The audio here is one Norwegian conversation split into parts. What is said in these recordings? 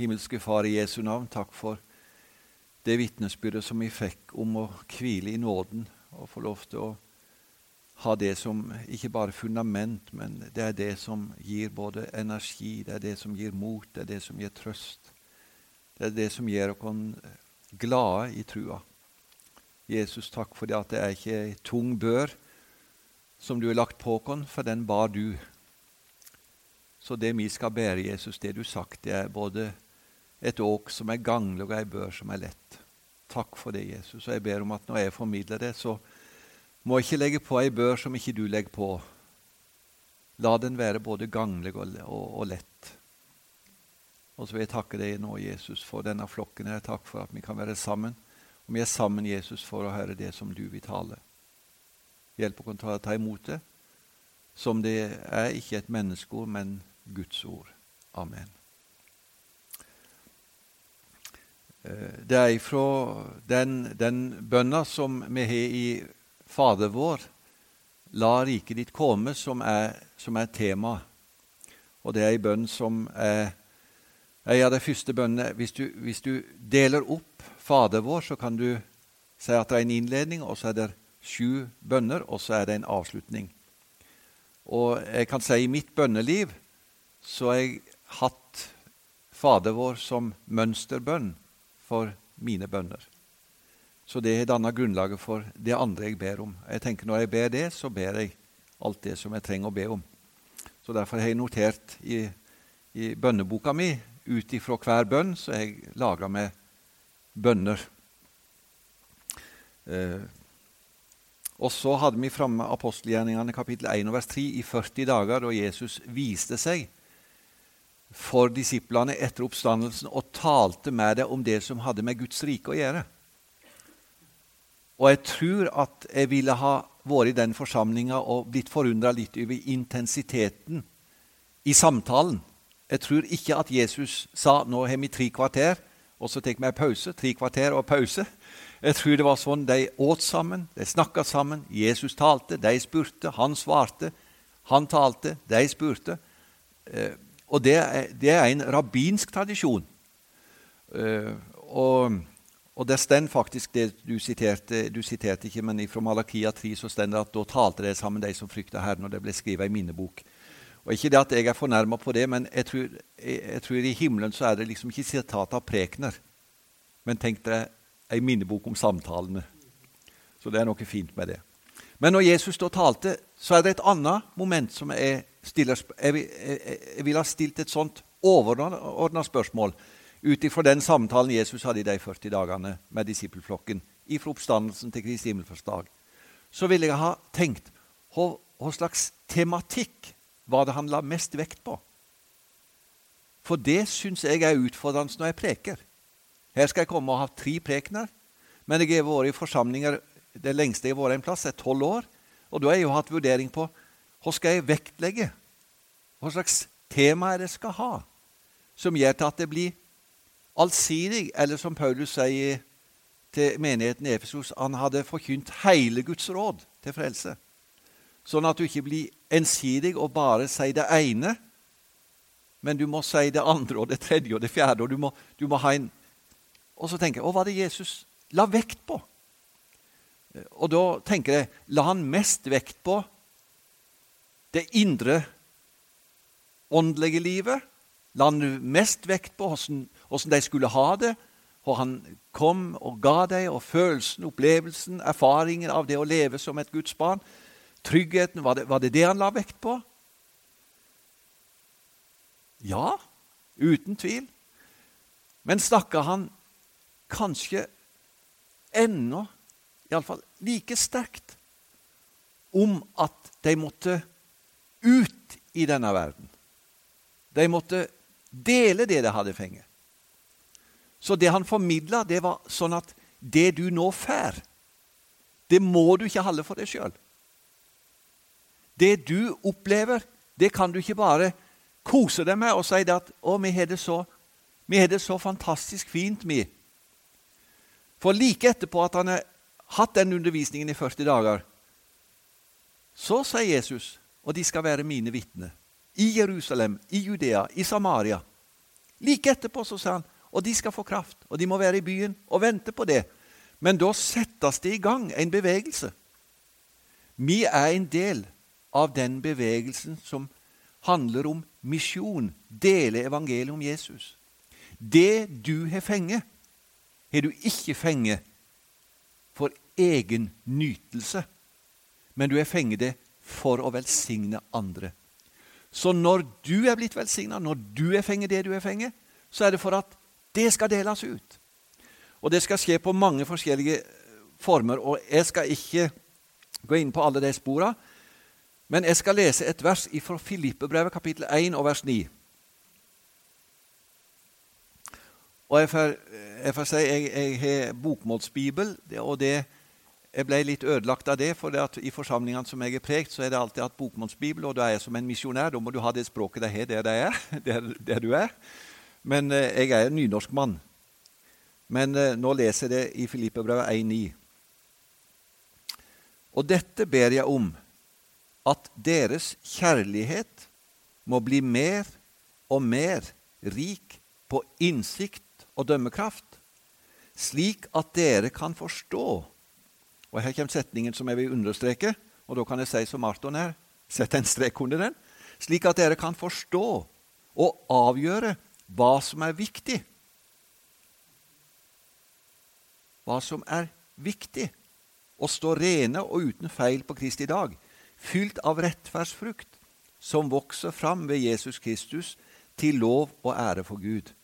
Himmelske Far, i Jesu navn, takk for det vitnesbyrdet som vi fikk om å hvile i nåden og få lov til å ha det som ikke bare fundament, men det er det som gir både energi, det er det som gir mot, det er det som gir trøst. Det er det som gjør oss glade i trua. Jesus, takk for det at det er ikke ei tung bør som du har lagt på oss, for den bar du. Så det vi skal bære, Jesus, det du sagt, det er både et åk som er ganglig, og ei bør som er lett. Takk for det, Jesus. Og jeg ber om at når jeg formidler det, så må jeg ikke legge på ei bør som ikke du legger på. La den være både ganglig og, og, og lett. Og så vil jeg takke deg nå, Jesus, for denne flokken. Jeg takk for at vi kan være sammen. Og vi er sammen, Jesus, for å høre det som du vil tale. Hjelp oss å ta imot det som det er ikke et menneskeord, men Guds ord. Amen. Eh, det er fra den, den bønna som vi har i Fader vår, la riket ditt komme, som er, er tema. Og det er ei bønn som er ei av de første bønnene hvis hvis du deler opp Fader vår, så kan du si at det er en innledning, og så er det sju bønner, og så er det en avslutning. Og jeg kan si i mitt bønneliv så har jeg hatt Fader vår som mønsterbønn for mine bønner. Så det har danna grunnlaget for det andre jeg ber om. Jeg tenker Når jeg ber det, så ber jeg alt det som jeg trenger å be om. Så Derfor har jeg notert i, i bønneboka mi ut ifra hver bønn, så jeg lagra meg bønner. Eh, og så hadde vi framme apostelgjerningene kapittel 1 vers 3 i 40 dager, da Jesus viste seg for disiplene etter oppstandelsen og talte med dem om det som hadde med Guds rike å gjøre. Og jeg tror at jeg ville ha vært i den forsamlinga og blitt forundra litt over intensiteten i samtalen. Jeg tror ikke at Jesus sa 'nå har vi tre kvarter', og så tar vi en pause. Tre kvarter og pause. Jeg tror det var sånn de åt sammen, de snakka sammen. Jesus talte, de spurte, han svarte. Han talte, de spurte. Og det er, det er en rabbinsk tradisjon. Uh, og, og det står faktisk det du siterte, du siterte ikke, men fra Malakia 3 så står det at da talte det sammen, de som frykta Herren, og det ble skrevet i minnebok. Og Ikke det at jeg er fornærma på det, men jeg tror, jeg, jeg tror, i himmelen så er det liksom ikke sitat av prekener. Men tenk deg ei minnebok om samtalene. Så det er noe fint med det. Men når Jesus da talte, så er det et annet moment som jeg stiller Jeg, jeg, jeg vil ha stilt et sånt overordna spørsmål ut ifra den samtalen Jesus hadde i de 40 dagene med disippelflokken, ifra oppstandelsen til Kristi himmelfartsdag. Så ville jeg ha tenkt hva, hva slags tematikk var det han la mest vekt på? For det syns jeg er utfordrende når jeg preker. Her skal jeg komme og ha tre prekener, men jeg har vært i forsamlinger det lengste jeg har vært en plass, er tolv år. Og da har jeg jo hatt vurdering på hva skal jeg vektlegge? Hva slags tema er det jeg skal ha, som gjør til at det blir allsidig, eller som Paulus sier til menigheten i Efesos, han hadde forkynt hele Guds råd til frelse. Sånn at du ikke blir ensidig og bare sier det ene, men du må si det andre og det tredje og det fjerde. og du må, du må ha en... Og så tenker jeg hva var det Jesus la vekt på? Og da tenker jeg la han mest vekt på det indre åndelige livet? La han mest vekt på hvordan, de skulle ha det? Og han kom og ga dem, og følelsen, opplevelsen, erfaringen av det å leve som et Guds barn? Tryggheten, var det, var det det han la vekt på? Ja, uten tvil. Men snakka han kanskje ennå, iallfall like sterkt, om at de måtte ut i denne verden? De måtte dele det de hadde fengt. Så det han formidla, det var sånn at det du nå får, det må du ikke holde for deg sjøl. Det du opplever, det kan du ikke bare kose deg med og si at 'Å, vi har det så, det så fantastisk fint, vi'. For like etterpå at han har hatt den undervisningen i 40 dager, så sier Jesus, og de skal være mine vitner, i Jerusalem, i Judea, i Samaria, Like etterpå så sa han og de skal få kraft, og de må være i byen og vente på det. Men da settes det i gang en bevegelse. Vi er en del av den bevegelsen som handler om misjon, dele evangeliet om Jesus. Det du har fengt, har du ikke fengt for egen nytelse, men du har fengt det for å velsigne andre. Så når du er blitt velsigna, når du er fengt det du er fengt, så er det for at det skal deles ut. Og det skal skje på mange forskjellige former. Og jeg skal ikke gå inn på alle de sporene, men jeg skal lese et vers fra Filippebrevet kapittel 1 og vers 9. Og jeg får, jeg får si jeg, jeg har bokmålsbibel, og det, jeg ble litt ødelagt av det. For det i forsamlingene som jeg er prekt, så er det alltid hatt bokmålsbibel, og da er jeg som en misjonær. Da må du ha det språket de har der, de er, der, der du er. Men eh, jeg er en nynorsk mann. Men eh, nå leser jeg det i Filippebrevet 1,9. Og dette ber jeg om, at deres kjærlighet må bli mer og mer rik på innsikt og dømmekraft, slik at dere kan forstå Og Her kommer setningen som jeg vil understreke, og da kan jeg si som Marton her Sett en strek under den. Slik at dere kan forstå og avgjøre hva som er viktig. Hva som er viktig. Å stå rene og uten feil på Kristi dag, fylt av rettferdsfrukt, som vokser fram ved Jesus Kristus, til lov og ære for Gud.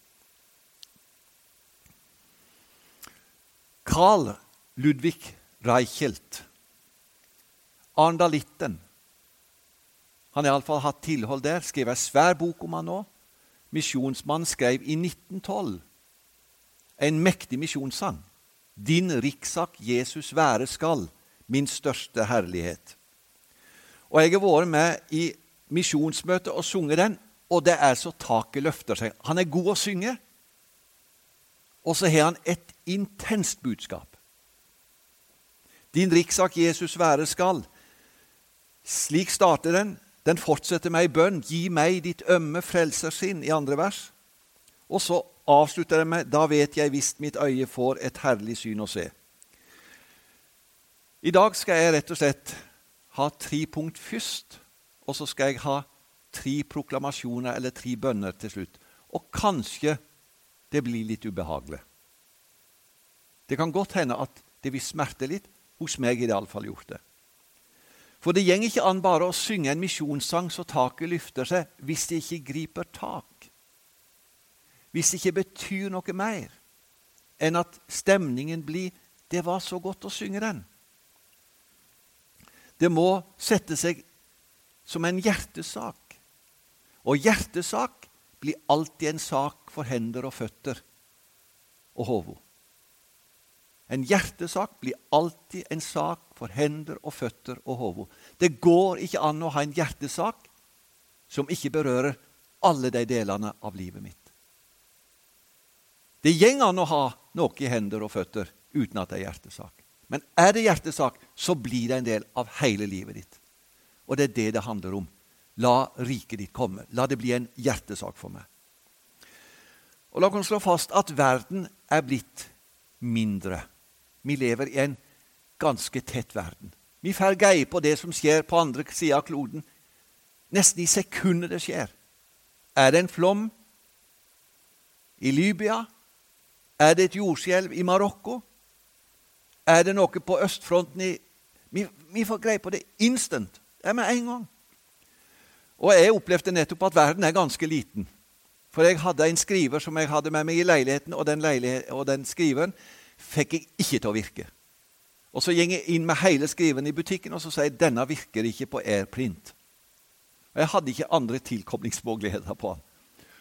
Carl Ludvig Reichelt, arendalitten Han har iallfall hatt tilhold der, Skrev ei svær bok om han nå Misjonsmannen skrev i 1912 en mektig misjonssang. Din rikssak Jesus være skal, min største herlighet. Og Jeg har vært med i misjonsmøte og sunget den, og det er så taket løfter seg. Han er god å synge, og så har han et intenst budskap. Din riksak, Jesus være skal. Slik starter den. Den fortsetter med ei bønn. Gi meg ditt ømme frelsersinn, i andre vers. Og så avslutter den med Da vet jeg visst mitt øye får et herlig syn å se. I dag skal jeg rett og slett ha tre punkt først, og så skal jeg ha tre proklamasjoner eller tre bønner til slutt. Og kanskje det blir litt ubehagelig. Det kan godt hende at det vil smerte litt. Hos meg har det iallfall gjort det. For det går ikke an bare å synge en misjonssang så taket løfter seg, hvis det ikke griper tak. Hvis det ikke betyr noe mer enn at stemningen blir 'Det var så godt å synge den'. Det må sette seg som en hjertesak. Og hjertesak blir alltid en sak for hender og føtter og hode. En hjertesak blir alltid en sak for hender og føtter og hode. Det går ikke an å ha en hjertesak som ikke berører alle de delene av livet mitt. Det går an å ha noe i hender og føtter uten at det er hjertesak. Men er det hjertesak, så blir det en del av hele livet ditt. Og det er det det handler om. La riket ditt komme. La det bli en hjertesak for meg. Og La oss slå fast at verden er blitt mindre. Vi lever i en ganske tett verden. Vi får greie på det som skjer på andre sida av kloden, nesten i sekundet det skjer. Er det en flom i Libya? Er det et jordskjelv i Marokko? Er det noe på østfronten i Vi, vi får greie på det instant. Det er med en gang. Og jeg opplevde nettopp at verden er ganske liten. For jeg hadde en skriver som jeg hadde med meg i leiligheten, og den, og den skriveren fikk jeg ikke til å virke. Og Så går jeg inn med hele skriven i butikken og så sier jeg, denne virker ikke på AirPrint. Og Jeg hadde ikke andre tilkoblingsmuligheter på den.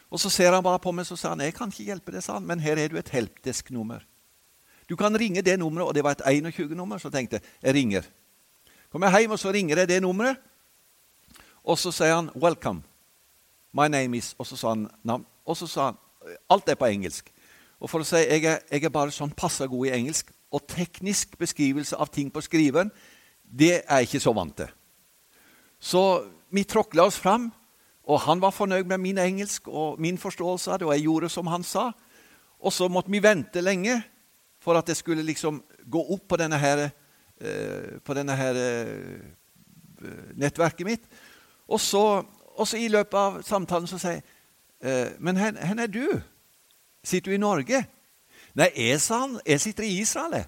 Og Så ser han bare på meg og sier han, jeg kan ikke hjelpe deg, sa han, men her er du et helpdesk-nummer. Du kan ringe det nummeret, og det var et 21-nummer. Så tenkte jeg jeg ringer. Kommer jeg hjem, og så ringer jeg det nummeret. Og så sier han 'Welcome. My name is' Og så sa han navn. Og så sa han Alt er på engelsk. Og for å si, jeg er, jeg er bare sånn passe god i engelsk, og teknisk beskrivelse av ting på skriven, det er jeg ikke så vant til. Så vi tråkla oss fram, Og han var fornøyd med min engelsk og min forståelse av det, og jeg gjorde som han sa. Og så måtte vi vente lenge for at det skulle liksom gå opp på denne her, eh, på denne her eh, nettverket mitt. Og så, og så, i løpet av samtalen så sier jeg eh, Men hvor er du? Sitter du i Norge? Nei, jeg, jeg sitter i Israel.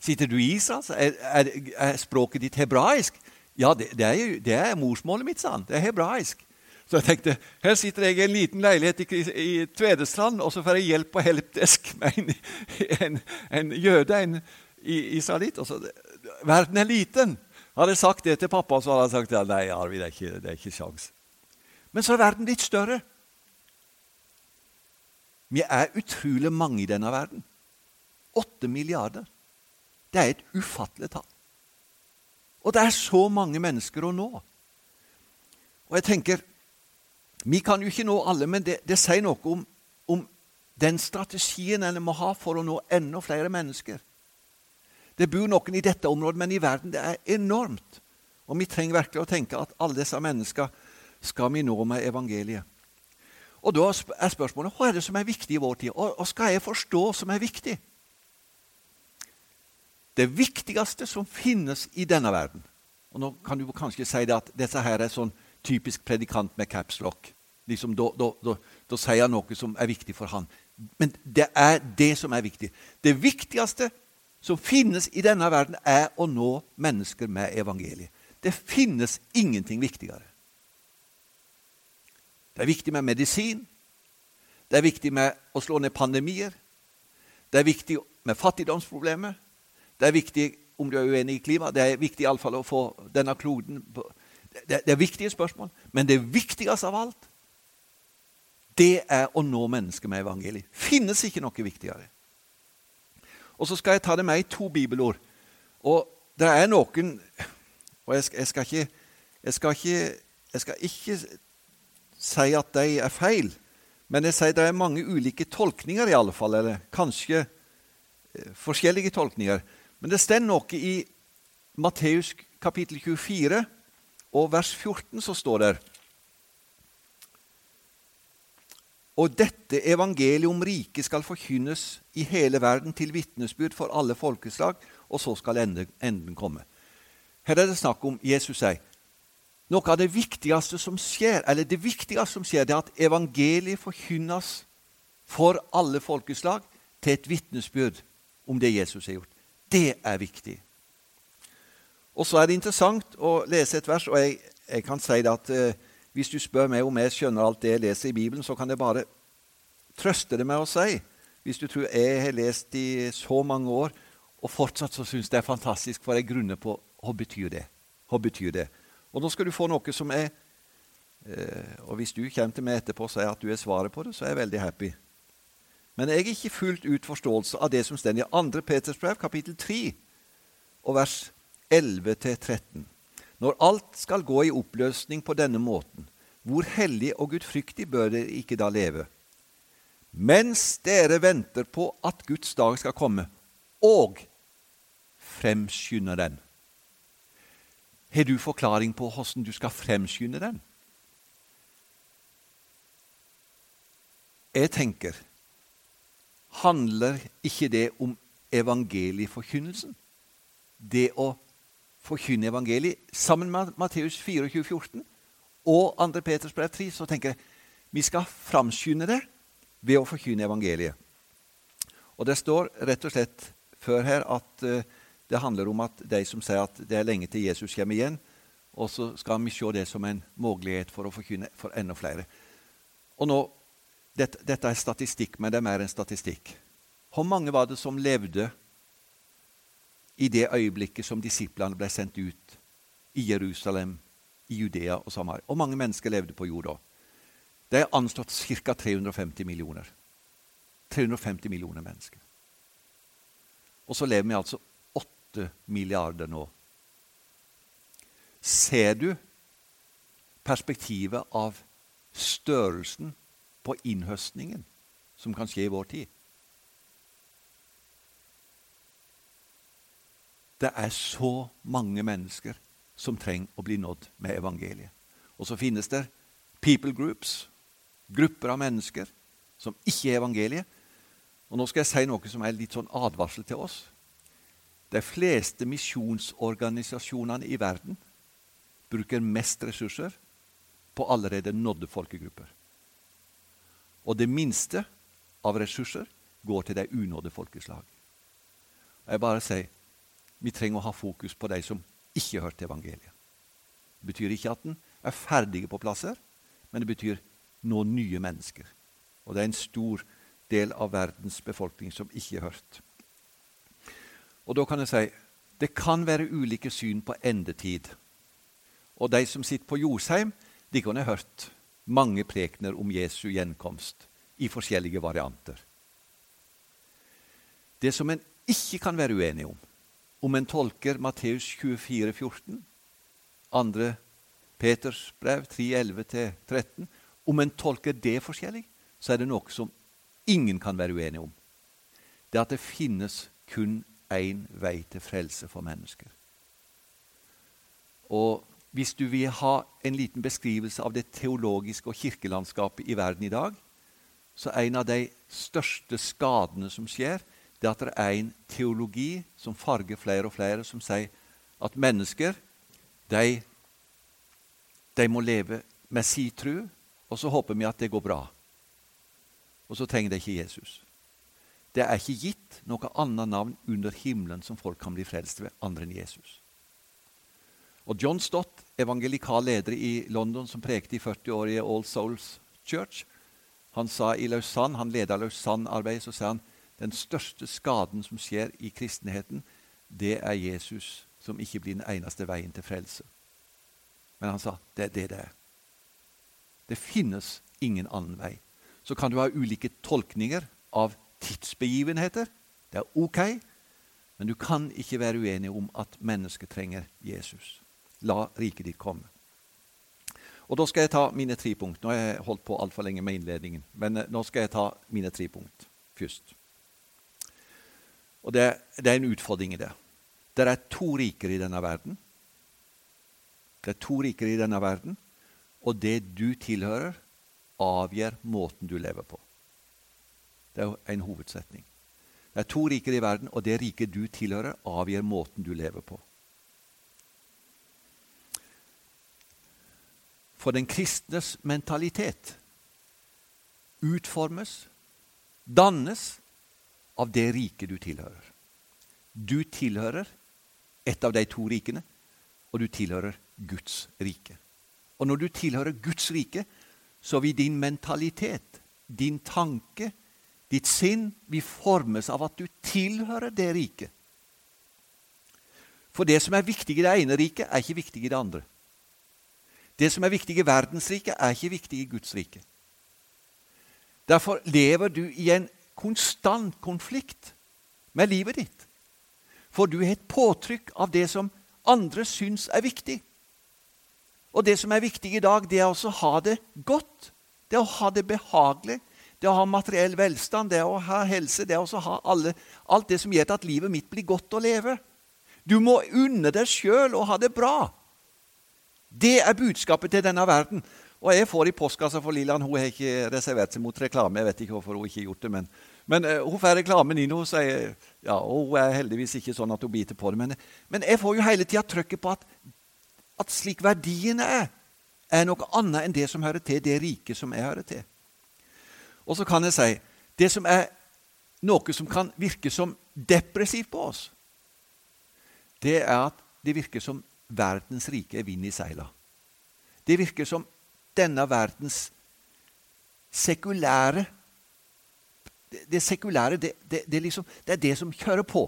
Sitter du i Israel? Er, er, er språket ditt hebraisk? Ja, det, det, er, det, er, morsmålet mitt, sa han. Det er hebraisk. Så jeg tenkte her sitter jeg i en liten leilighet i, i Tvedestrand, og så får jeg hjelp på helpdesk med en, en, en jøde, en israelitt. Verden er liten. Hadde jeg sagt det til pappa, så hadde han sagt ja, nei, Arvid, det er ikke, det er ikke sjans. Men så er verden litt større. Vi er utrolig mange i denne verden. Åtte milliarder. Det er et ufattelig tall. Og det er så mange mennesker å nå. Og jeg tenker, Vi kan jo ikke nå alle, men det, det sier noe om, om den strategien en må ha for å nå enda flere mennesker. Det bor noen i dette området, men i verden det er enormt. Og vi trenger virkelig å tenke at alle disse menneskene skal vi nå med evangeliet. Og Da er spørsmålet hva er det som er viktig i vår tid, og og skal jeg forstå som er viktig? Det viktigste som finnes i denne verden og Nå kan du kanskje si det at dette her er sånn typisk predikant med capslock. Liksom, da, da, da, da sier han noe som er viktig for han. Men det er det som er viktig. Det viktigste som finnes i denne verden, er å nå mennesker med evangeliet. Det finnes ingenting viktigere. Det er viktig med medisin. Det er viktig med å slå ned pandemier. Det er viktig med fattigdomsproblemer. Det er viktig om du er uenig i klima. Det er viktig iallfall å få denne kloden på det, det er viktige spørsmål. Men det viktigste av alt, det er å nå mennesker med evangeliet. Finnes ikke noe viktigere. Og så skal jeg ta det med i to bibelord. Og det er noen Og jeg skal, jeg skal, ikke, jeg skal ikke, jeg skal ikke si at de er feil, men jeg sier det er mange ulike tolkninger, i alle fall, eller kanskje eh, forskjellige tolkninger. Men det står noe i Matteus kapittel 24 og vers 14, så står det Og dette evangeliet om riket skal forkynnes i hele verden til vitnesbyrd for alle folkeslag, og så skal enden komme. Her er det snakk om Jesus sier noe av det viktigste som skjer, eller det viktigste som skjer, det er at evangeliet forkynnes for alle folkeslag til et vitnesbyrd om det Jesus har gjort. Det er viktig. Og så er det interessant å lese et vers, og jeg, jeg kan si det at eh, hvis du spør meg om jeg skjønner alt det jeg leser i Bibelen, så kan jeg bare trøste det med å si Hvis du tror jeg har lest i så mange år, og fortsatt så syns det er fantastisk, for jeg grunner på hva betyr det Hva betyr det? Og nå skal du få noe som er eh, Og hvis du kommer til meg etterpå og sier at du er svaret på det, så er jeg veldig happy. Men jeg har ikke fullt ut forståelse av det som står i 2. Peters brev, kapittel 3, og vers 11-13. Når alt skal gå i oppløsning på denne måten, hvor hellig og gudfryktig bør dere ikke da leve? Mens dere venter på at Guds dag skal komme, og fremskynder den. Har du forklaring på hvordan du skal fremskynde den? Jeg tenker Handler ikke det om evangelieforkynnelsen? Det å forkynne evangeliet sammen med Matteus 24, 14 og 2. Peters brev 3, så tenker jeg vi skal framskynde det ved å forkynne evangeliet. Og Det står rett og slett før her at uh, det handler om at de som sier at det er lenge til Jesus kommer igjen, og så skal vi se det som en mulighet for å forkynne for enda flere. Og nå, dette, dette er statistikk, men det er mer enn statistikk. Hvor mange var det som levde i det øyeblikket som disiplene ble sendt ut i Jerusalem, i Judea og Samaria. Hvor mange mennesker levde på jorda. Det er anslått ca. 350 millioner. 350 millioner mennesker. Og så lever vi altså 8 milliarder nå. Ser du perspektivet av størrelsen på innhøstningen som kan skje i vår tid? Det er så mange mennesker som trenger å bli nådd med evangeliet. Og så finnes det people groups, grupper av mennesker, som ikke er evangeliet. Og Nå skal jeg si noe som er litt sånn advarsel til oss. De fleste misjonsorganisasjonene i verden bruker mest ressurser på allerede nådde folkegrupper. Og det minste av ressurser går til de unådde folkeslag. Jeg bare sier vi trenger å ha fokus på de som ikke har hørt evangeliet. Det betyr ikke at en er ferdige på plasser, men det betyr nå nye mennesker. Og det er en stor del av verdens befolkning som ikke har hørt. Og da kan jeg si det kan være ulike syn på endetid. Og de som sitter på Josheim, de kunne hørt mange prekener om Jesu gjenkomst i forskjellige varianter. Det som en ikke kan være uenig om, om en tolker Matteus 24, 14, 2. Peters brev 3, 11-13 Om en tolker det forskjellig, så er det noe som ingen kan være uenig om. Det er at det finnes kun én vei til frelse for mennesker. Og hvis du vil ha en liten beskrivelse av det teologiske og kirkelandskapet i verden i dag, så er en av de største skadene som skjer, det at det er en teologi som farger flere og flere, som sier at mennesker de, de må leve med si tro, og så håper vi at det går bra. Og så trenger de ikke Jesus. Det er ikke gitt noe annet navn under himmelen som folk kan bli frelst ved, andre enn Jesus. Og John Stott, evangelikal leder i London som prekte i 40 år i All Souls Church, han sa i Lausanne, han leda Lausanne-arbeidet, så sa han den største skaden som skjer i kristenheten, det er Jesus som ikke blir den eneste veien til frelse. Men han sa det er det det er. Det finnes ingen annen vei. Så kan du ha ulike tolkninger av tidsbegivenheter. Det er ok, men du kan ikke være uenig om at mennesket trenger Jesus. La riket ditt komme. Og Da skal jeg ta mine tre punkt. Nå har jeg holdt på altfor lenge med innledningen, men eh, nå skal jeg ta mine tre punkt først. Og det, det er en utfordring i det. Det er to riker i denne verden. Det er to riker i denne verden, og det du tilhører, avgjør måten du lever på. Det er en hovedsetning. Det er to riker i verden, og det riket du tilhører, avgjør måten du lever på. For den kristnes mentalitet utformes, dannes, av det riket du tilhører. Du tilhører et av de to rikene, og du tilhører Guds rike. Og når du tilhører Guds rike, så vil din mentalitet, din tanke, ditt sinn vil formes av at du tilhører det riket. For det som er viktig i det ene riket, er ikke viktig i det andre. Det som er viktig i verdensriket, er ikke viktig i Guds rike. Derfor lever du i en konstant konflikt med livet ditt. For du har et påtrykk av det som andre syns er viktig. Og det som er viktig i dag, det er å ha det godt. Det er å ha det behagelig. Det å ha materiell velstand, det å ha helse, det å ha alle, alt det som gjør at livet mitt blir godt å leve. Du må unne deg sjøl å ha det bra. Det er budskapet til denne verden. Og jeg får i postkassa for Lillian Hun har ikke reservert seg mot reklame. Jeg vet ikke hvorfor hun ikke har gjort det, men, men uh, hun får reklamen inn. Hun sier, ja, og hun er heldigvis ikke sånn at hun biter på det. Men, men jeg får jo hele tida trykket på at, at slik verdiene er, er noe annet enn det som hører til det riket som jeg hører til. Og så kan jeg si det som er noe som kan virke som depressivt på oss, det er at det virker som verdens rike er vind i seila. Det virker som denne verdens sekulære Det, det sekulære, det, det, liksom, det, er det som kjører på.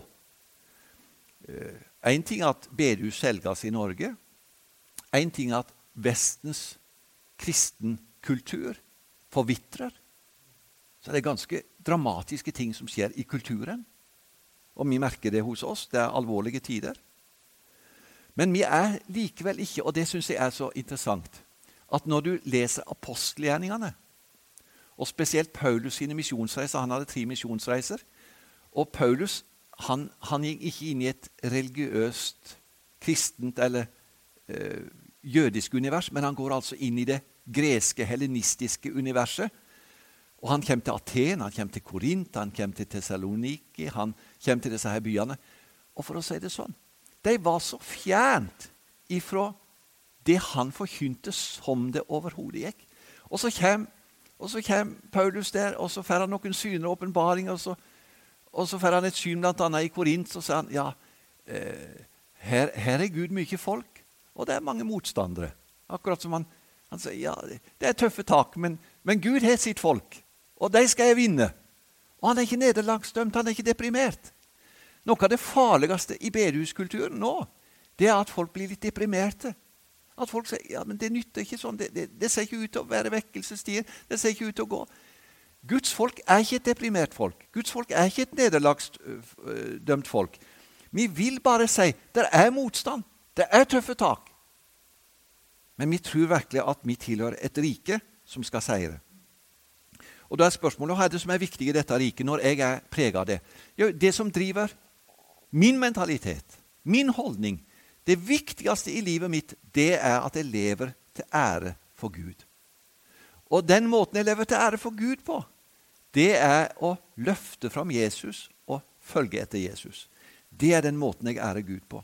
Én uh, ting er at bedehus selges i Norge. Én ting er at Vestens kristen kultur forvitrer. Så det er ganske dramatiske ting som skjer i kulturen. Og vi merker det hos oss. Det er alvorlige tider. Men vi er likevel ikke, og det syns jeg er så interessant at når du leser apostelgjerningene, og spesielt Paulus sine misjonsreiser Han hadde tre misjonsreiser. Og Paulus han, han, gikk ikke inn i et religiøst, kristent eller eh, jødisk univers, men han går altså inn i det greske, hellenistiske universet. Og Han kommer til Aten, han kommer til Korint, han kommer til Tessaloniki, han kommer til disse her byene. Og for å si det sånn De var så fjernt ifra det han forkynte, som det overhodet gikk. Og så kommer, Paulus der, og så får han noen syner og åpenbaringer. Og så, og så får han et syn bl.a. i Korint, så sier han ja, eh, her, her, er Gud mye folk, og det er mange motstandere. Akkurat som han, han sier ja, det er tøffe tak, men, men Gud har sitt folk, og de skal jeg vinne. Og han er ikke nederlagsdømt, han er ikke deprimert. Noe av det farligste i bedehuskulturen nå, det er at folk blir litt deprimerte. At folk sier ja, men det nytter ikke sånn. Det, det, det ser ikke ut til å være vekkelsestider. Det ser ikke ut til å gå. Guds folk er ikke et deprimert folk. Guds folk er ikke et nederlagsdømt folk. Vi vil bare si det er motstand. Det er tøffe tak. Men vi tror virkelig at vi tilhører et rike som skal seire. Og da er spørsmålet hva er det som er viktig i dette riket når jeg er prega av det? Jo, det som driver min mentalitet, min holdning, det viktigste i livet mitt, det er at jeg lever til ære for Gud. Og den måten jeg lever til ære for Gud på, det er å løfte fram Jesus og følge etter Jesus. Det er den måten jeg ærer Gud på.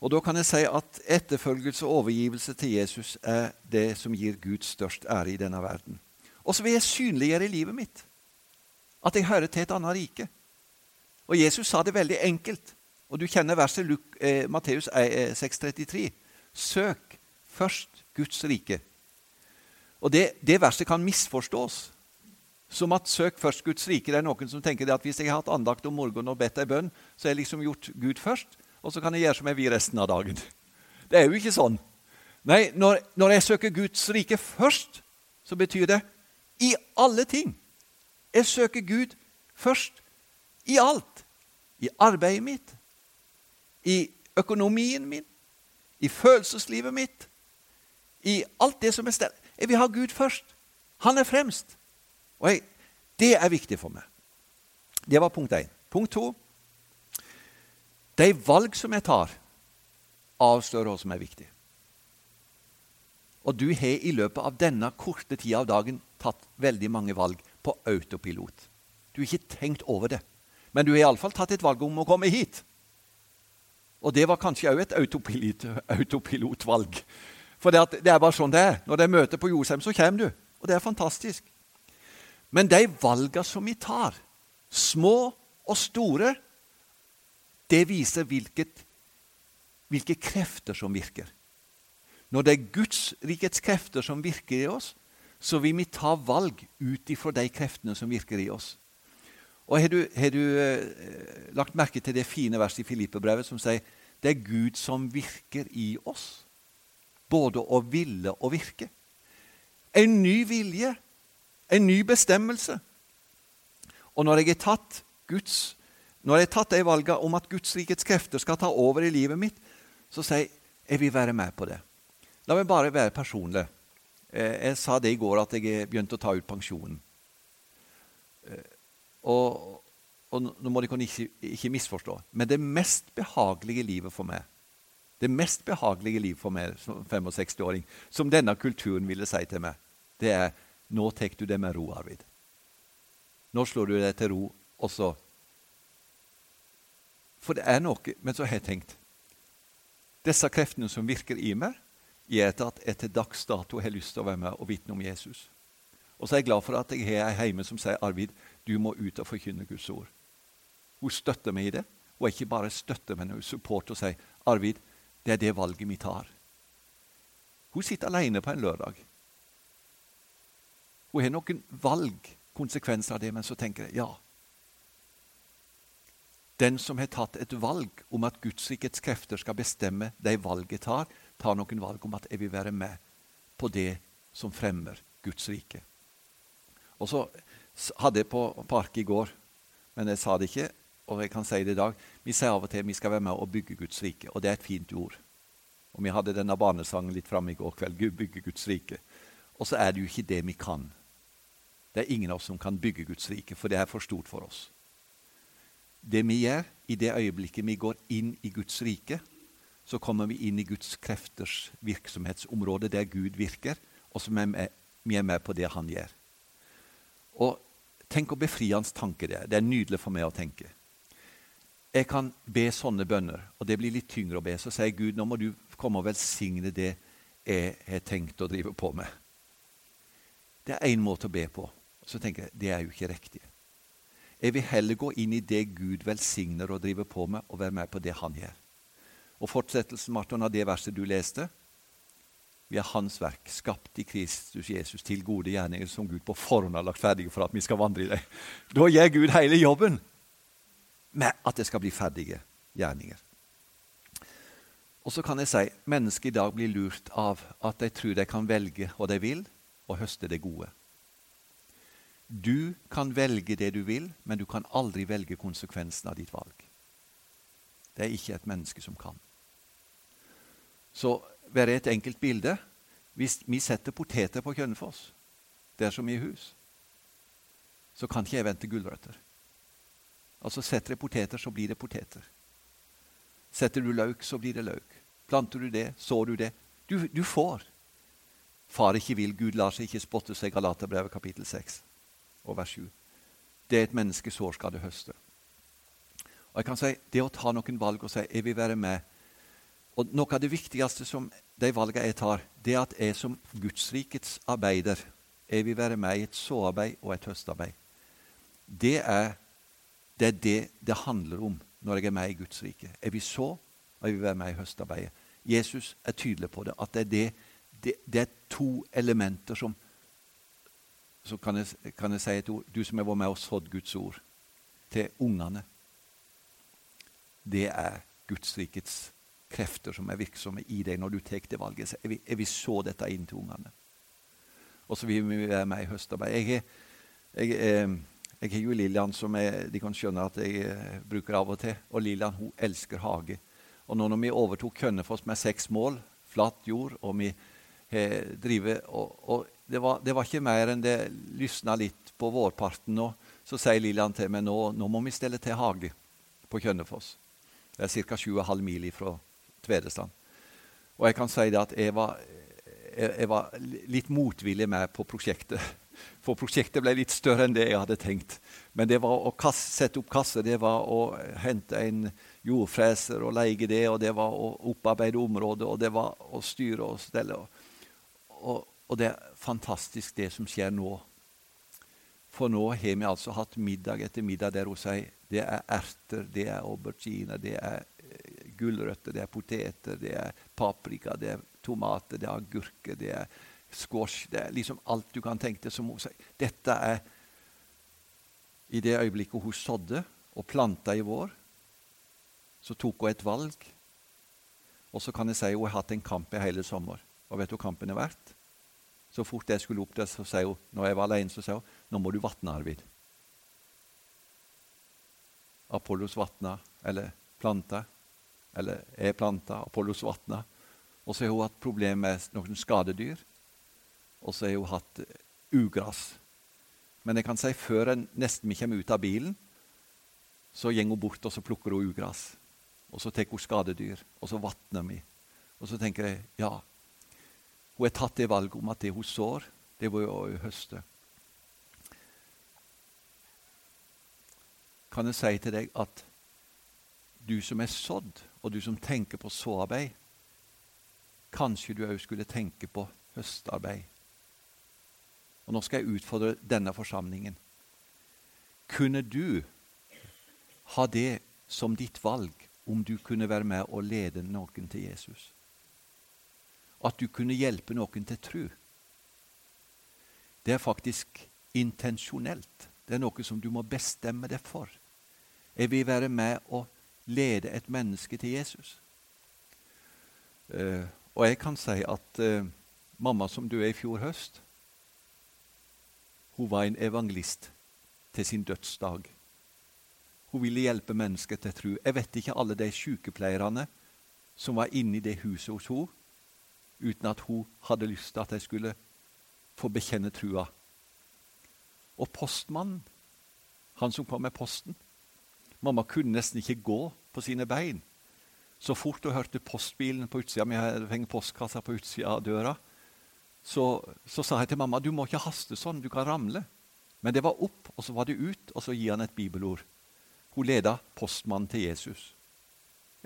Og Da kan jeg si at etterfølgelse og overgivelse til Jesus er det som gir Gud størst ære i denne verden. Og så vil jeg synliggjøre i livet mitt at jeg hører til et annet rike. Og Jesus sa det veldig enkelt. Og du kjenner verset Luk, eh, Matteus 6,33. Eh, Søk først Guds rike. Og det, det verset kan misforstås som at 'søk først Guds rike'. Det er noen som tenker at hvis jeg har hatt andakt om morgenen og bedt ei bønn, så har jeg liksom gjort Gud først, og så kan jeg gjøre som jeg vil resten av dagen. Det er jo ikke sånn. Nei, når, når jeg søker Guds rike først, så betyr det i alle ting. Jeg søker Gud først i alt. I arbeidet mitt, i økonomien min, i følelseslivet mitt, i alt det som er stelt. Jeg vil ha Gud først. Han er fremst. Og jeg, Det er viktig for meg. Det var punkt én. Punkt to De valg som jeg tar, avslører hva som er viktig. Og du har i løpet av denne korte tida av dagen tatt veldig mange valg på autopilot. Du har ikke tenkt over det, men du har iallfall tatt et valg om å komme hit. Og det var kanskje òg et autopilot, autopilotvalg. For det, det, er bare sånn det er. Når det er møte på Josheim, så kommer du. Og det er fantastisk. Men de valgene som vi tar, små og store, det viser hvilket, hvilke krefter som virker. Når det er Guds rikets krefter som virker i oss, så vil vi ta valg ut ifra de kreftene som virker i oss. Og Har du, har du eh, lagt merke til det fine verset i Filippebrevet som sier det er Gud som virker i oss, både å ville og virke? En ny vilje, en ny bestemmelse. Og når jeg har tatt Guds når jeg har tatt de valgene om at Guds rikets krefter skal ta over i livet mitt, så sier jeg jeg vil være med på det. La meg bare være personlig. Eh, jeg sa det i går at jeg begynte å ta ut pensjonen. Eh, og, og nå må dere ikke, ikke misforstå, men det mest behagelige livet for meg det mest behagelige livet for meg som 65-åring, som denne kulturen ville si til meg, det er nå tar du det med ro, Arvid. Nå slår du deg til ro, og så For det er noe Men så har jeg tenkt Disse kreftene som virker i meg, gjør at jeg til dags dato har lyst til å være med og vitne om Jesus. Og så er jeg glad for at jeg har ei hjemme som sier Arvid, du må ut og forkynne Guds ord. Hun støtter meg i det, og ikke bare støtter, men hun supporter og sier Arvid, det er det valget vi tar. Hun sitter alene på en lørdag. Hun har noen valg, konsekvenser av det, men så tenker jeg ja. Den som har tatt et valg om at Guds rikets krefter skal bestemme de valget tar, tar noen valg om at jeg vil være med på det som fremmer Guds rike. Og så hadde jeg på park i går, men jeg sa det ikke, og jeg kan si det i dag. Vi sier av og til at vi skal være med og bygge Guds rike, og det er et fint ord. Og Vi hadde denne barnesangen litt framme i går kveld. Gud bygge Guds rike. Og så er det jo ikke det vi kan. Det er ingen av oss som kan bygge Guds rike, for det er for stort for oss. Det vi gjør i det øyeblikket vi går inn i Guds rike, så kommer vi inn i Guds krefters virksomhetsområde, der Gud virker, og så er vi er med på det han gjør. Og Tenk å befri hans tanke det er. Det er nydelig for meg å tenke. Jeg kan be sånne bønner, og det blir litt tyngre å be. Så sier Gud nå må du komme og velsigne det jeg har tenkt å drive på med. Det er én måte å be på. Så tenker jeg det er jo ikke riktig. Jeg vil heller gå inn i det Gud velsigner og driver på med, og være med på det han gjør. Og Fortsettelsen Martin, av det verset du leste Vi er Hans verk, skapt i Kristus Jesus til gode gjerninger som Gud på forhånd har lagt ferdige for at vi skal vandre i dem. Da gjør Gud hele jobben med at det skal bli ferdige gjerninger. Og så kan jeg si mennesker i dag blir lurt av at de tror de kan velge hva de vil, og høste det gode. Du kan velge det du vil, men du kan aldri velge konsekvensen av ditt valg. Det er ikke et menneske som kan. Så bare et enkelt bilde Hvis vi setter poteter på Kjønnefoss, det er så mye hus, så kan ikke jeg vente gulrøtter. Altså Setter jeg poteter, så blir det poteter. Setter du løk, så blir det løk. Planter du det, sår du det. Du, du får. Far ikke vil, Gud lar seg ikke spotte seg. Galaterbrevet kapittel 6 og vers 7. Det er et menneske sår skal det høste. Og jeg kan si, Det å ta noen valg og si jeg vil være med og Noe av det viktigste som de valgene jeg tar, det er at jeg som Gudsrikets arbeider jeg vil være med i et såarbeid og et høstarbeid. Det er, det er det det handler om når jeg er med i Guds rike. Jeg vil så, og jeg vil være med i høstarbeidet. Jesus er tydelig på det. At det er, det, det, det er to elementer som Så kan jeg, kan jeg si et ord. Du som har vært med og sådd Guds ord til ungene. Det er Guds rikets krefter som er virksomme i deg når du tar det valget. Jeg vil, jeg vil så dette inn til ungene. Og så vil vi være med i høstarbeid. Jeg, jeg, jeg, har jo Lillian, som de kan skjønne at jeg eh, bruker av og til. Og Lillian hun elsker hage. Og nå når vi overtok Kønnefoss med seks mål, flatt jord, og vi har drivet og, og det, var, det, var, ikke mer enn det lysna litt på vårparten nå. Så sier Lillian til meg nå, nå må vi stelle til hage på Kønnefoss. Det er ca. 7,5 mil fra Tvedestrand. Og jeg kan si det at jeg var, jeg, jeg var litt motvillig med på prosjektet. For prosjektet ble litt større enn det jeg hadde tenkt. Men det var å kasse, sette opp kasse, det var å hente en jordfreser og leie det, og det var å opparbeide området, og det var å styre og stelle. Og, og det er fantastisk, det som skjer nå. For nå har vi altså hatt middag etter middag der hun sier det er erter, det er aubergine, det er gulrøtter, det er poteter, det er paprika, det er tomater, det er agurker, det er squash Det er liksom alt du kan tenke deg. som hun sier. Dette er i det øyeblikket hun sådde og planta i vår, så tok hun et valg. Og så kan jeg si hun har hatt en kamp i hele sommer. Og vet du hva kampen er verdt? Så fort jeg skulle opp der, så sier hun, når jeg var alene, så sier hun nå må du vatne, Arvid. Apollos vatna, eller planta, eller er planta, Apollos vatna. Og så har hun hatt problemer med noen skadedyr. Og så har hun hatt ugras. Men jeg kan si før en nesten kommer ut av bilen, så går hun bort og så plukker hun ugras. Og så tar hun skadedyr, og så vatner vi. Og så tenker jeg ja, hun har tatt det valget om at det hun sår, det var jo å høste. Kan jeg si til deg at du som er sådd, og du som tenker på såarbeid, kanskje du òg skulle tenke på høstarbeid. Og Nå skal jeg utfordre denne forsamlingen. Kunne du ha det som ditt valg om du kunne være med og lede noen til Jesus. At du kunne hjelpe noen til tru? Det er faktisk intensjonelt. Det er noe som du må bestemme deg for. Jeg vil være med og lede et menneske til Jesus. Eh, og jeg kan si at eh, mamma som er i fjor høst, hun var en evangelist til sin dødsdag. Hun ville hjelpe mennesker til tro. Jeg vet ikke alle de sykepleierne som var inne i det huset hos henne, uten at hun hadde lyst til at de skulle få bekjenne trua. Og postmannen, han som kom med posten Mamma kunne nesten ikke gå på sine bein. Så fort hun hørte postbilen på utsida, vi hadde postkassa på utsida av døra, så, så, sa jeg til mamma du må ikke haste sånn, du kan ramle. Men det var opp, og så var det ut, og så gir han et bibelord. Hun leda postmannen til Jesus.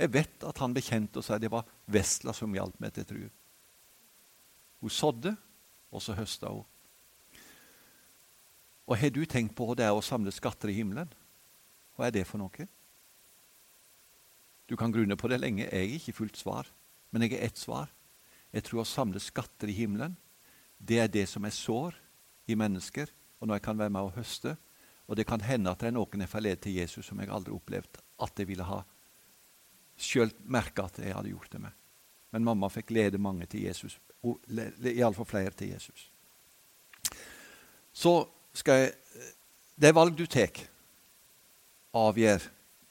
Jeg vet at han bekjente seg det var vesla som hjalp meg til tru. Hun sådde, og så høsta hun. Og Har du tenkt på det å samle skatter i himmelen? Hva er det for noe? Du kan grunne på det lenge. Jeg er ikke fullt svar, men jeg er ett svar. Jeg tror å samle skatter i himmelen, det er det som er sår i mennesker, og når jeg kan være med og høste. Og det kan hende at det er noen jeg får lede til Jesus som jeg aldri opplevde at jeg ville ha sjøl merka at jeg hadde gjort det med. Men mamma fikk lede mange til Jesus, iallfall flere til Jesus. Så skal jeg Det er valg du tar, avgjør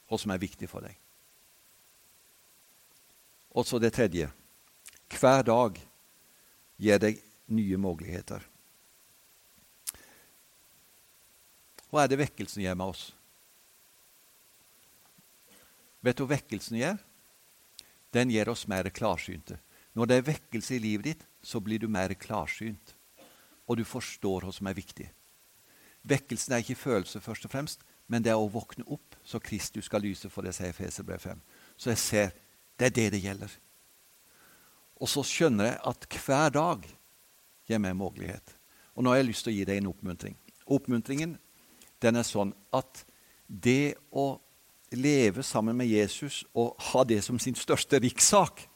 hva som er viktig for deg. Og så det tredje. Hver dag gir deg nye muligheter. Hva er det vekkelsen gjør med oss? Vet du hva vekkelsen gjør? Den gjør oss mer klarsynte. Når det er vekkelse i livet ditt, så blir du mer klarsynt. Og du forstår hva som er viktig. Vekkelsen er ikke følelse, først og fremst, men det er å våkne opp så Kristus skal lyse for det, sier Feserbrev 5. Så jeg ser det er det det gjelder. Og så skjønner jeg at hver dag gir meg en mulighet. Og nå har jeg lyst til å gi deg en oppmuntring. Oppmuntringen den er sånn at det å leve sammen med Jesus og ha det som sin største rikssak,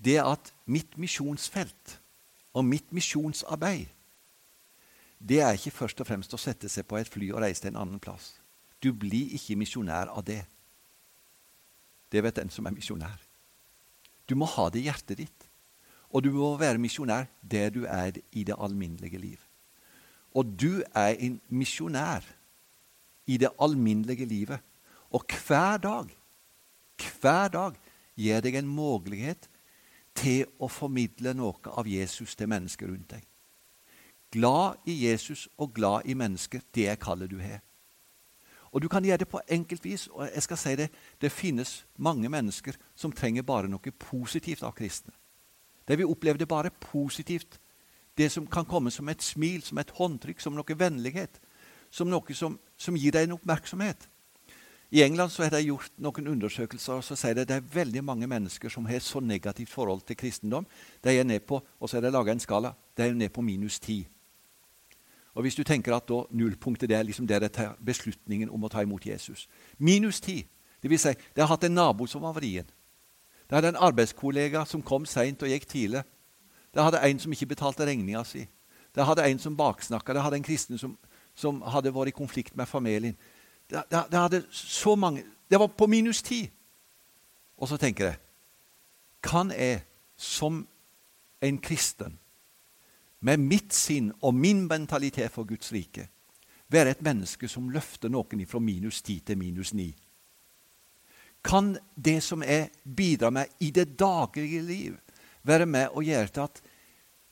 det er at mitt misjonsfelt og mitt misjonsarbeid det er ikke først og fremst å sette seg på et fly og reise til en annen plass. Du blir ikke misjonær av det. Det vet den som er misjonær. Du må ha det i hjertet ditt. Og du må være misjonær der du er i det alminnelige liv. Og du er en misjonær i det alminnelige livet. Og hver dag, hver dag gir deg en mulighet til å formidle noe av Jesus til mennesker rundt deg. Glad i Jesus og glad i mennesker, det er kallet du har. Og Du kan gjøre det på enkelt vis. og jeg skal si Det det finnes mange mennesker som trenger bare noe positivt av kristne. De vil oppleve det bare positivt det som kan komme som et smil, som et håndtrykk, som noe vennlighet. Som noe som, som gir deg en oppmerksomhet. I England så har de gjort noen undersøkelser og så sier de, det er veldig mange mennesker som har så negativt forhold til kristendom. De er ned på, og så er det laga en skala. De er ned på minus ti. Og Hvis du tenker at da nullpunktet det er liksom der de tar beslutningen om å ta imot Jesus Minus ti. Det vil si, det har hatt en nabo som var vrien. Det hadde en arbeidskollega som kom seint og gikk tidlig. Det hadde en som ikke betalte regninga si. Det hadde en som baksnakka. Det hadde en kristen som, som, hadde vært i konflikt med familien. Det, det, det, hadde så mange Det var på minus ti. Og så tenker jeg Kan jeg som en kristen, med mitt sinn og min mentalitet for Guds rike, være et menneske som løfter noen fra minus ti til minus ni? Kan det som jeg bidrar med i det daglige liv, være med og gjøre til at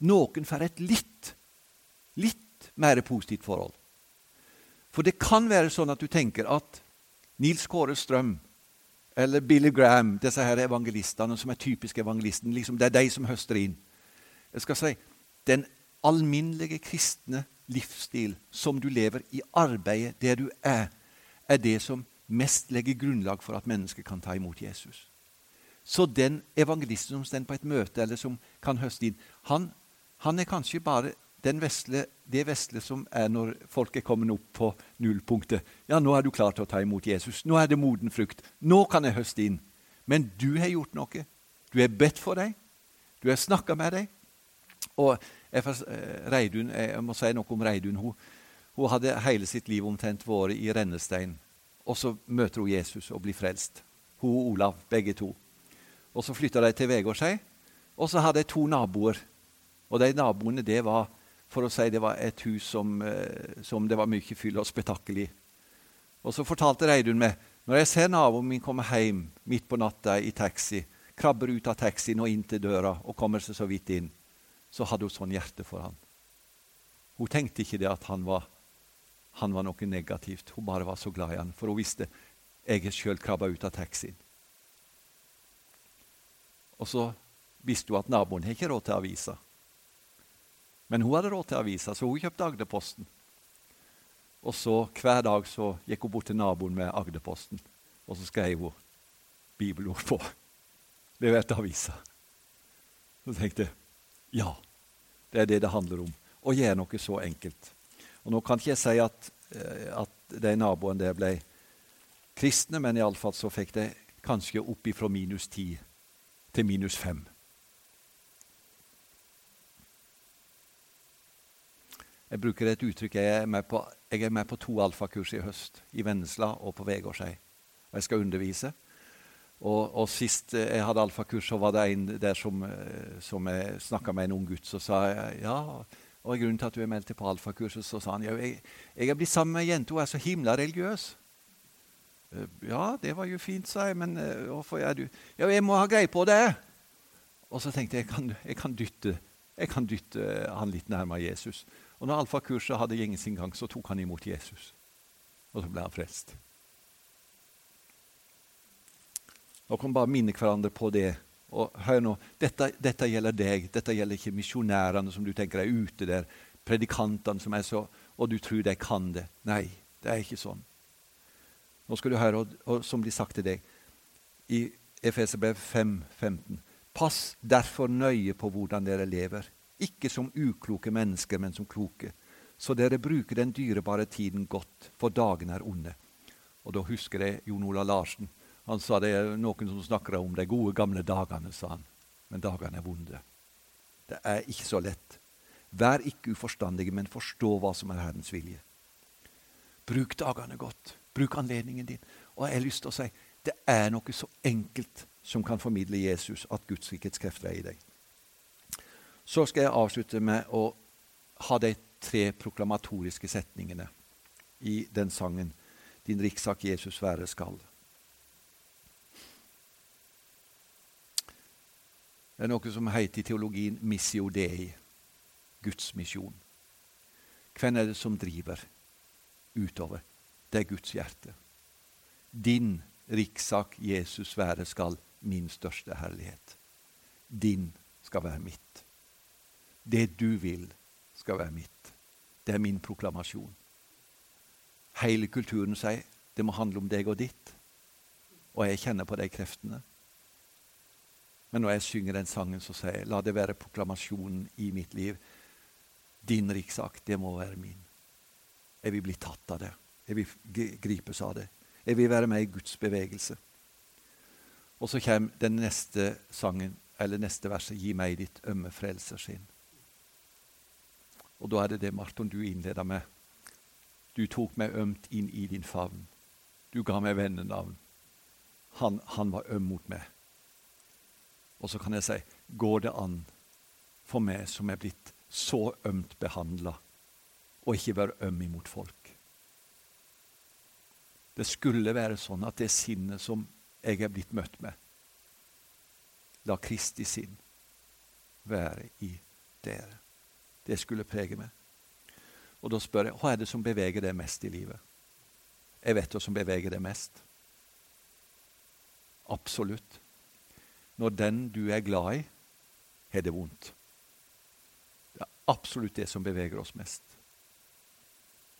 noen får et litt, litt mer positivt forhold. For det kan være sånn at du tenker at Nils Kåre Strøm eller Billy Graham, disse her evangelistene som er typiske evangelisten, liksom det er de som høster inn. Jeg skal si, Den alminnelige kristne livsstil som du lever i arbeidet der du er, er det som mest legger grunnlag for at mennesker kan ta imot Jesus. Så den evangelisten som står på et møte, eller som kan høste inn, han, han er kanskje bare vesle, det vesle som er når folk er kommet opp på nullpunktet. Ja, nå er du klar til å ta imot Jesus. Nå er det moden frukt. Nå kan jeg høste inn. Men du har gjort noe. Du har bedt for deg. Du har snakka med deg. Og eh, Reidun, jeg må si noe om Reidun. Hun, hun hadde hele sitt liv omtrent vært i rennestein. Og så møter hun Jesus og blir frelst. Hun og Olav, begge to. Og Så flytta de til Vegårshei, og så hadde de to naboer. Og de naboene det var for å si, det var et hus som, eh, som det var mye fyll og spetakkel i. Og Så fortalte Reidun meg når jeg ser naboen min komme hjem midt på natta i taxi, krabber ut av taxien og inn til døra og kommer seg så vidt inn, så hadde hun sånn hjerte for han. Hun tenkte ikke det at han var, han var noe negativt. Hun bare var så glad i han, for hun visste jeg har sjøl krabba ut av taxien. Og så visste hun at naboen har ikke råd til avisa. Men hun hadde råd til avisa, så hun kjøpte Agderposten. Og så hver dag så gikk hun bort til naboen med Agderposten, og så skrev hun bibelord på. Leverte avisa. Så tenkte jeg ja, det er det det handler om. Å gjøre noe så enkelt. Og Nå kan ikke jeg si at, eh, at de naboene der ble kristne, men iallfall så fikk de kanskje opp ifra minus ti til minus fem. Jeg bruker et uttrykk. Jeg er med på, er med på to alfakurs i høst. I Vennesla og på Vegårshei. Og jeg skal undervise. Og, og, Sist jeg hadde alfakurs, så var det en der som, som jeg snakka med en ung gutt. Så sa jeg ja, og grunnen til at du er meldt på alfakurset, så sa han ja, jeg, jeg er blitt sammen med ei jente, hun er så himla religiøs. Eh, ja, det var jo fint, sa jeg, men eh, hvorfor er du Ja, jeg må ha greie på det. Og så tenkte jeg jeg kan, jeg kan, dytte, jeg kan dytte han litt nærmere Jesus. Og når alfakurset hadde gjengen sin gang, så tok han imot Jesus. Og så ble han frelst. Nå kan vi bare minne hverandre på det. Og hør nå, dette, dette gjelder deg. Dette gjelder ikke misjonærene som du tenker er ute der, predikantene som er så Og du tror de kan det. Nei, det er ikke sånn. Nå skal du høre, og, og som blir sagt til deg i Efeserbrev 5, 15. Pass derfor nøye på hvordan dere lever ikke som ukloke mennesker, men som kloke. Så dere bruker den dyrebare tiden godt, for dagene er onde. Og da husker jeg Jon Ola Larsen. Han sa det er noen som snakker om de gode, gamle dagene, sa han. Men dagene er vonde. Det er ikke så lett. Vær ikke uforstandige, men forstå hva som er Herrens vilje. Bruk dagene godt. Bruk anledningen din. Og jeg har lyst til å si det er noe så enkelt som kan formidle Jesus, at Guds rikets krefter er i deg. Så skal jeg avslutte med å ha de tre proklamatoriske setningene i den sangen 'Din rikssak Jesus være skal'. Det er noe som heter i teologien 'missio dei', Guds misjon. Hvem er det som driver utover? Det er Guds hjerte. Din rikssak Jesus være skal, min største herlighet. Din skal være mitt. Det du vil, skal være mitt. Det er min proklamasjon. Hele kulturen sier det må handle om deg og ditt. Og jeg kjenner på de kreftene. Men når jeg synger den sangen, så sier jeg la det være proklamasjonen i mitt liv. Din rikssak, det må være min. Jeg vil bli tatt av det. Jeg vil gripes av det. Jeg vil være med i Guds bevegelse. Og så kommer den neste sangen, eller neste verset, gi meg ditt ømme frelsersinn'. Og da er det det Marton du innleda med. Du tok meg ømt inn i din favn. Du ga meg vennenavn. Han, han var øm mot meg. Og så kan jeg si, går det an for meg som er blitt så ømt behandla, å ikke være øm imot folk? Det skulle være sånn at det sinnet som jeg er blitt møtt med, la Kristi sinn være i dere. Det skulle prege meg. Og da spør jeg hva er det som beveger deg mest i livet. Jeg vet hva som beveger deg mest. Absolutt. Når den du er glad i, har det vondt. Det er absolutt det som beveger oss mest.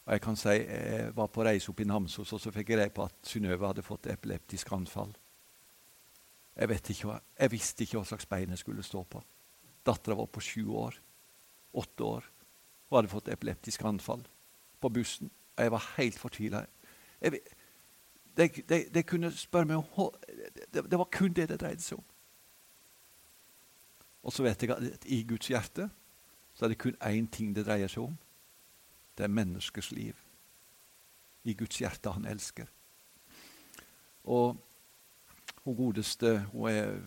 Og Jeg kan si, jeg var på reise opp i Namsos, og så fikk jeg greie på at Synnøve hadde fått epileptisk anfall. Jeg, ikke, jeg visste ikke hva slags bein jeg skulle stå på. Dattera var på sju år åtte år og hadde fått epileptisk anfall på bussen. Og jeg var helt fortvila. De, kunne spørre meg om det, det var kun det det dreide seg om. Og så vet jeg at i Guds hjerte så er det kun én ting det dreier seg om. Det er menneskers liv. I Guds hjerte han elsker. Og hun godeste hun er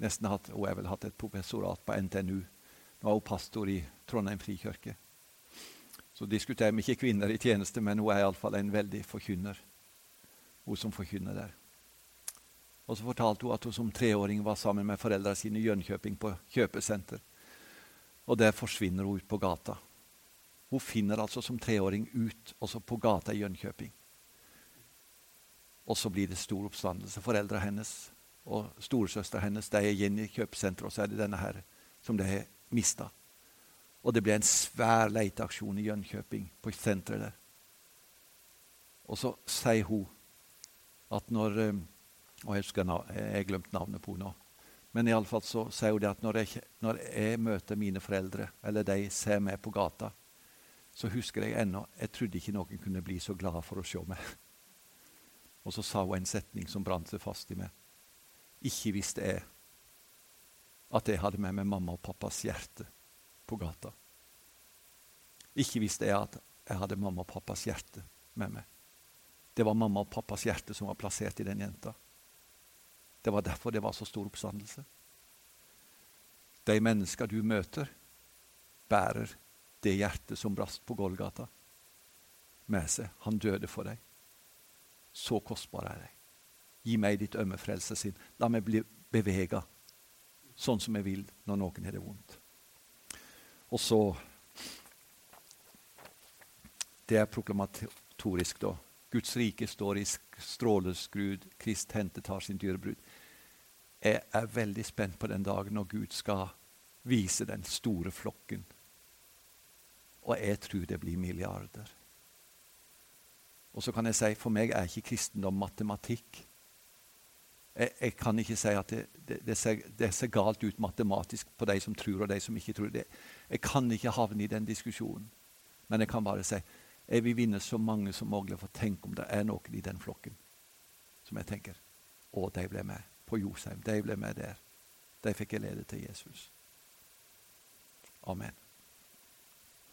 nesten hatt, hun har vel hatt et professorat på NTNU. Nå er hun pastor i Trondheim frikirke. Så diskuterer vi ikke kvinner i tjeneste, men hun er iallfall en veldig forkynner. Hun som forkynner der. Og så fortalte hun at hun som treåring var sammen med foreldrene sine i Jönköping på kjøpesenter. Og der forsvinner hun ut på gata. Hun finner altså som treåring ut også på gata i Jönköping. Og så blir det stor oppstandelse. Foreldrene hennes Og storesøstera hennes de er igjen i kjøpesenteret, og så er det denne her som de har mista. Og det ble en svær leiteaksjon i Jönköping, på senteret der. Og så sier hun at når eh, Og jeg husker jeg glemte navnet på henne. Men i alle fall så sier hun det at når jeg, når jeg møter mine foreldre, eller de ser meg på gata, så husker jeg ennå Jeg trodde ikke noen kunne bli så glad for å se meg. Og så sa hun en setning som brant seg fast i meg. Ikke visste jeg at jeg hadde med meg mamma og pappas hjerte på gata. Ikke visste jeg at jeg hadde mamma og pappas hjerte med meg. Det var mamma og pappas hjerte som var plassert i den jenta. Det var derfor det var så stor oppstandelse. De mennesker du møter, bærer det hjertet som brast på Golgata, med seg. Han døde for deg. Så kostbar er jeg. Gi meg ditt ømme frelsesinn. La meg bli bevega sånn som jeg vil når noen har det vondt. Og så Det er proklamatorisk, da. Guds rike står i stråleskrud. Krist hentetar sin dyrebrud. Jeg er veldig spent på den dagen når Gud skal vise den store flokken. Og jeg tror det blir milliarder. Og så kan jeg si for meg er ikke kristendom matematikk. Jeg, jeg, kan ikke si at det, det, det, ser, det, ser, galt ut matematisk på de som tror, og de som ikke tror. det. Jeg kan ikke havne i den diskusjonen. Men jeg kan bare si jeg vil vinne så mange som mulig. For tenk om det er noen i den flokken som jeg tenker Å, de ble med på Josheim. De ble med der. De fikk jeg lede til Jesus. Amen.